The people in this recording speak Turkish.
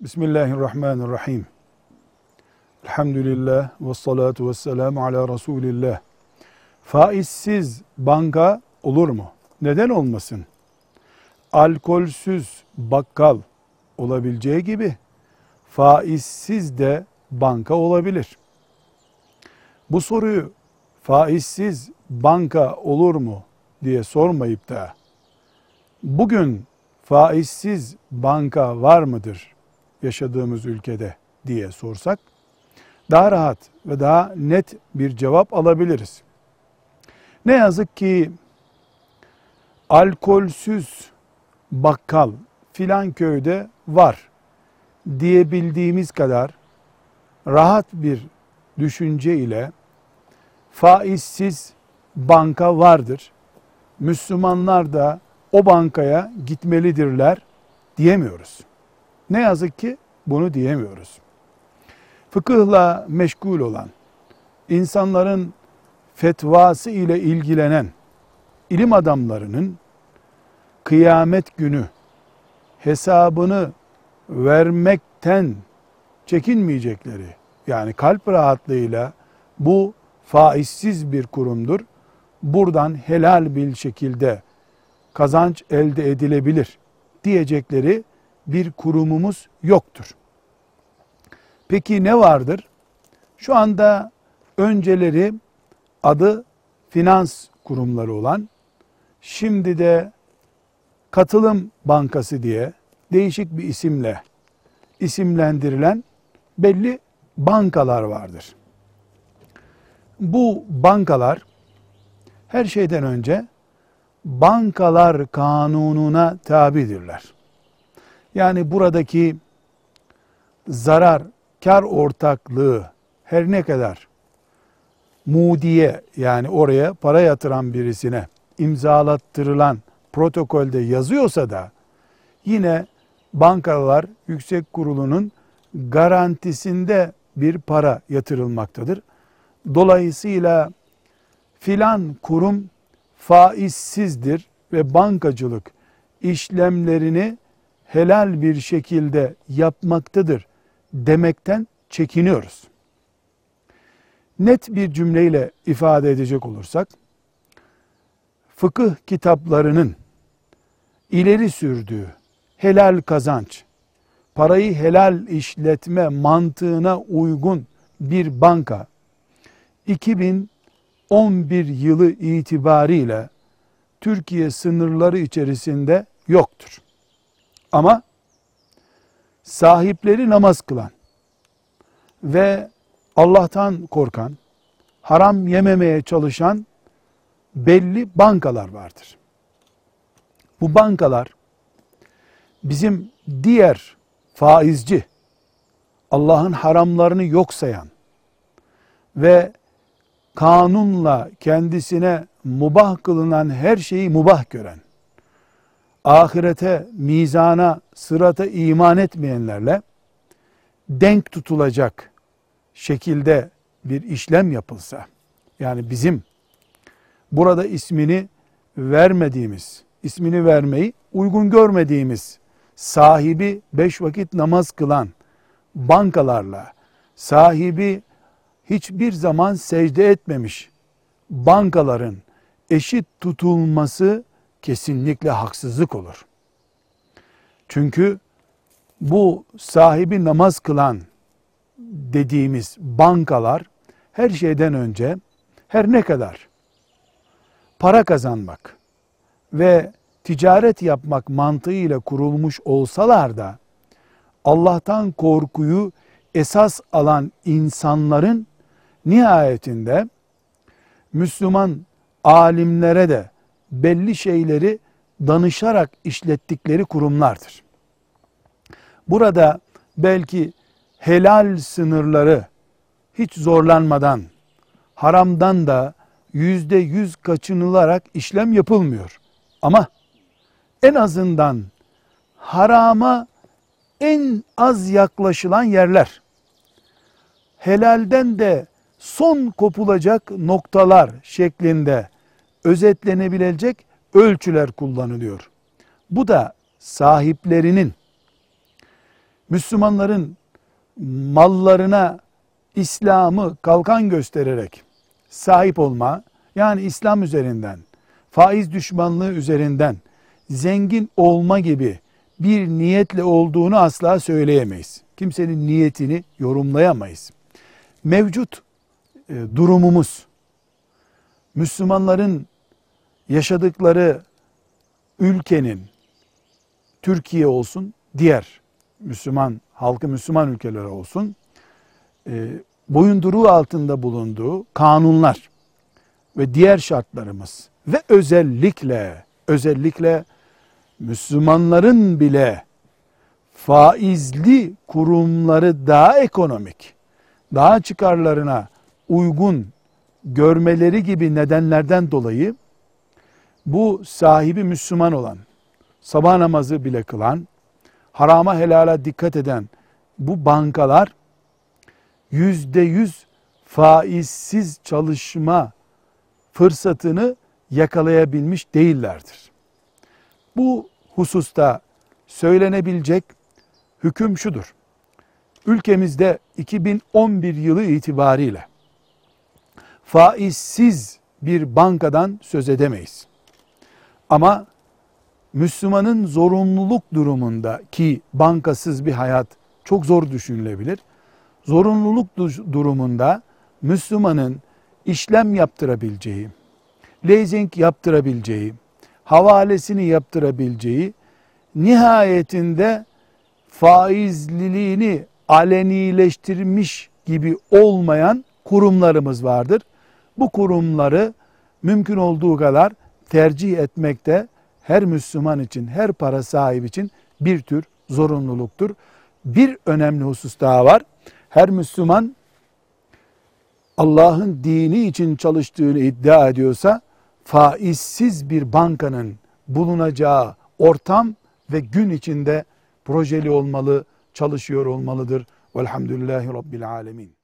Bismillahirrahmanirrahim. Elhamdülillah ve salatu ve selamu ala Resulillah. Faizsiz banka olur mu? Neden olmasın? Alkolsüz bakkal olabileceği gibi faizsiz de banka olabilir. Bu soruyu faizsiz banka olur mu diye sormayıp da bugün faizsiz banka var mıdır yaşadığımız ülkede diye sorsak daha rahat ve daha net bir cevap alabiliriz. Ne yazık ki alkolsüz bakkal filan köyde var diyebildiğimiz kadar rahat bir düşünce ile faizsiz banka vardır. Müslümanlar da o bankaya gitmelidirler diyemiyoruz. Ne yazık ki bunu diyemiyoruz. Fıkıhla meşgul olan, insanların fetvası ile ilgilenen ilim adamlarının kıyamet günü hesabını vermekten çekinmeyecekleri yani kalp rahatlığıyla bu faizsiz bir kurumdur. Buradan helal bir şekilde kazanç elde edilebilir diyecekleri bir kurumumuz yoktur. Peki ne vardır? Şu anda önceleri adı finans kurumları olan, şimdi de katılım bankası diye değişik bir isimle isimlendirilen belli bankalar vardır. Bu bankalar her şeyden önce bankalar kanununa tabidirler. Yani buradaki zarar, kar ortaklığı her ne kadar mudiye yani oraya para yatıran birisine imzalattırılan protokolde yazıyorsa da yine bankalar yüksek kurulunun garantisinde bir para yatırılmaktadır. Dolayısıyla filan kurum faizsizdir ve bankacılık işlemlerini helal bir şekilde yapmaktadır demekten çekiniyoruz. Net bir cümleyle ifade edecek olursak, fıkıh kitaplarının ileri sürdüğü helal kazanç, parayı helal işletme mantığına uygun bir banka 2011 yılı itibariyle Türkiye sınırları içerisinde yoktur. Ama sahipleri namaz kılan ve Allah'tan korkan, haram yememeye çalışan belli bankalar vardır. Bu bankalar bizim diğer faizci, Allah'ın haramlarını yok sayan ve kanunla kendisine mubah kılınan her şeyi mubah gören, ahirete, mizana, sırata iman etmeyenlerle denk tutulacak şekilde bir işlem yapılsa, yani bizim burada ismini vermediğimiz, ismini vermeyi uygun görmediğimiz sahibi beş vakit namaz kılan bankalarla, sahibi hiçbir zaman secde etmemiş bankaların eşit tutulması kesinlikle haksızlık olur. Çünkü bu sahibi namaz kılan dediğimiz bankalar her şeyden önce her ne kadar para kazanmak ve ticaret yapmak mantığıyla kurulmuş olsalar da Allah'tan korkuyu esas alan insanların nihayetinde Müslüman alimlere de belli şeyleri danışarak işlettikleri kurumlardır. Burada belki helal sınırları hiç zorlanmadan, haramdan da yüzde yüz kaçınılarak işlem yapılmıyor. Ama en azından harama en az yaklaşılan yerler, helalden de son kopulacak noktalar şeklinde özetlenebilecek ölçüler kullanılıyor. Bu da sahiplerinin Müslümanların mallarına İslam'ı kalkan göstererek sahip olma, yani İslam üzerinden, faiz düşmanlığı üzerinden zengin olma gibi bir niyetle olduğunu asla söyleyemeyiz. Kimsenin niyetini yorumlayamayız. Mevcut e, durumumuz, Müslümanların yaşadıkları ülkenin, Türkiye olsun, diğer Müslüman, halkı Müslüman ülkeler olsun, e, boyunduruğu altında bulunduğu kanunlar ve diğer şartlarımız ve özellikle, özellikle Müslümanların bile faizli kurumları daha ekonomik, daha çıkarlarına uygun görmeleri gibi nedenlerden dolayı bu sahibi Müslüman olan, sabah namazı bile kılan, harama helala dikkat eden bu bankalar yüzde yüz faizsiz çalışma fırsatını yakalayabilmiş değillerdir. Bu hususta söylenebilecek hüküm şudur. Ülkemizde 2011 yılı itibariyle faizsiz bir bankadan söz edemeyiz. Ama Müslümanın zorunluluk durumunda ki bankasız bir hayat çok zor düşünülebilir. Zorunluluk durumunda Müslümanın işlem yaptırabileceği, leasing yaptırabileceği, havalesini yaptırabileceği, nihayetinde faizliliğini alenileştirmiş gibi olmayan kurumlarımız vardır. Bu kurumları mümkün olduğu kadar tercih etmekte her Müslüman için, her para sahibi için bir tür zorunluluktur. Bir önemli husus daha var. Her Müslüman Allah'ın dini için çalıştığını iddia ediyorsa faizsiz bir bankanın bulunacağı ortam ve gün içinde projeli olmalı, çalışıyor olmalıdır. Velhamdülillahi Rabbil Alemin.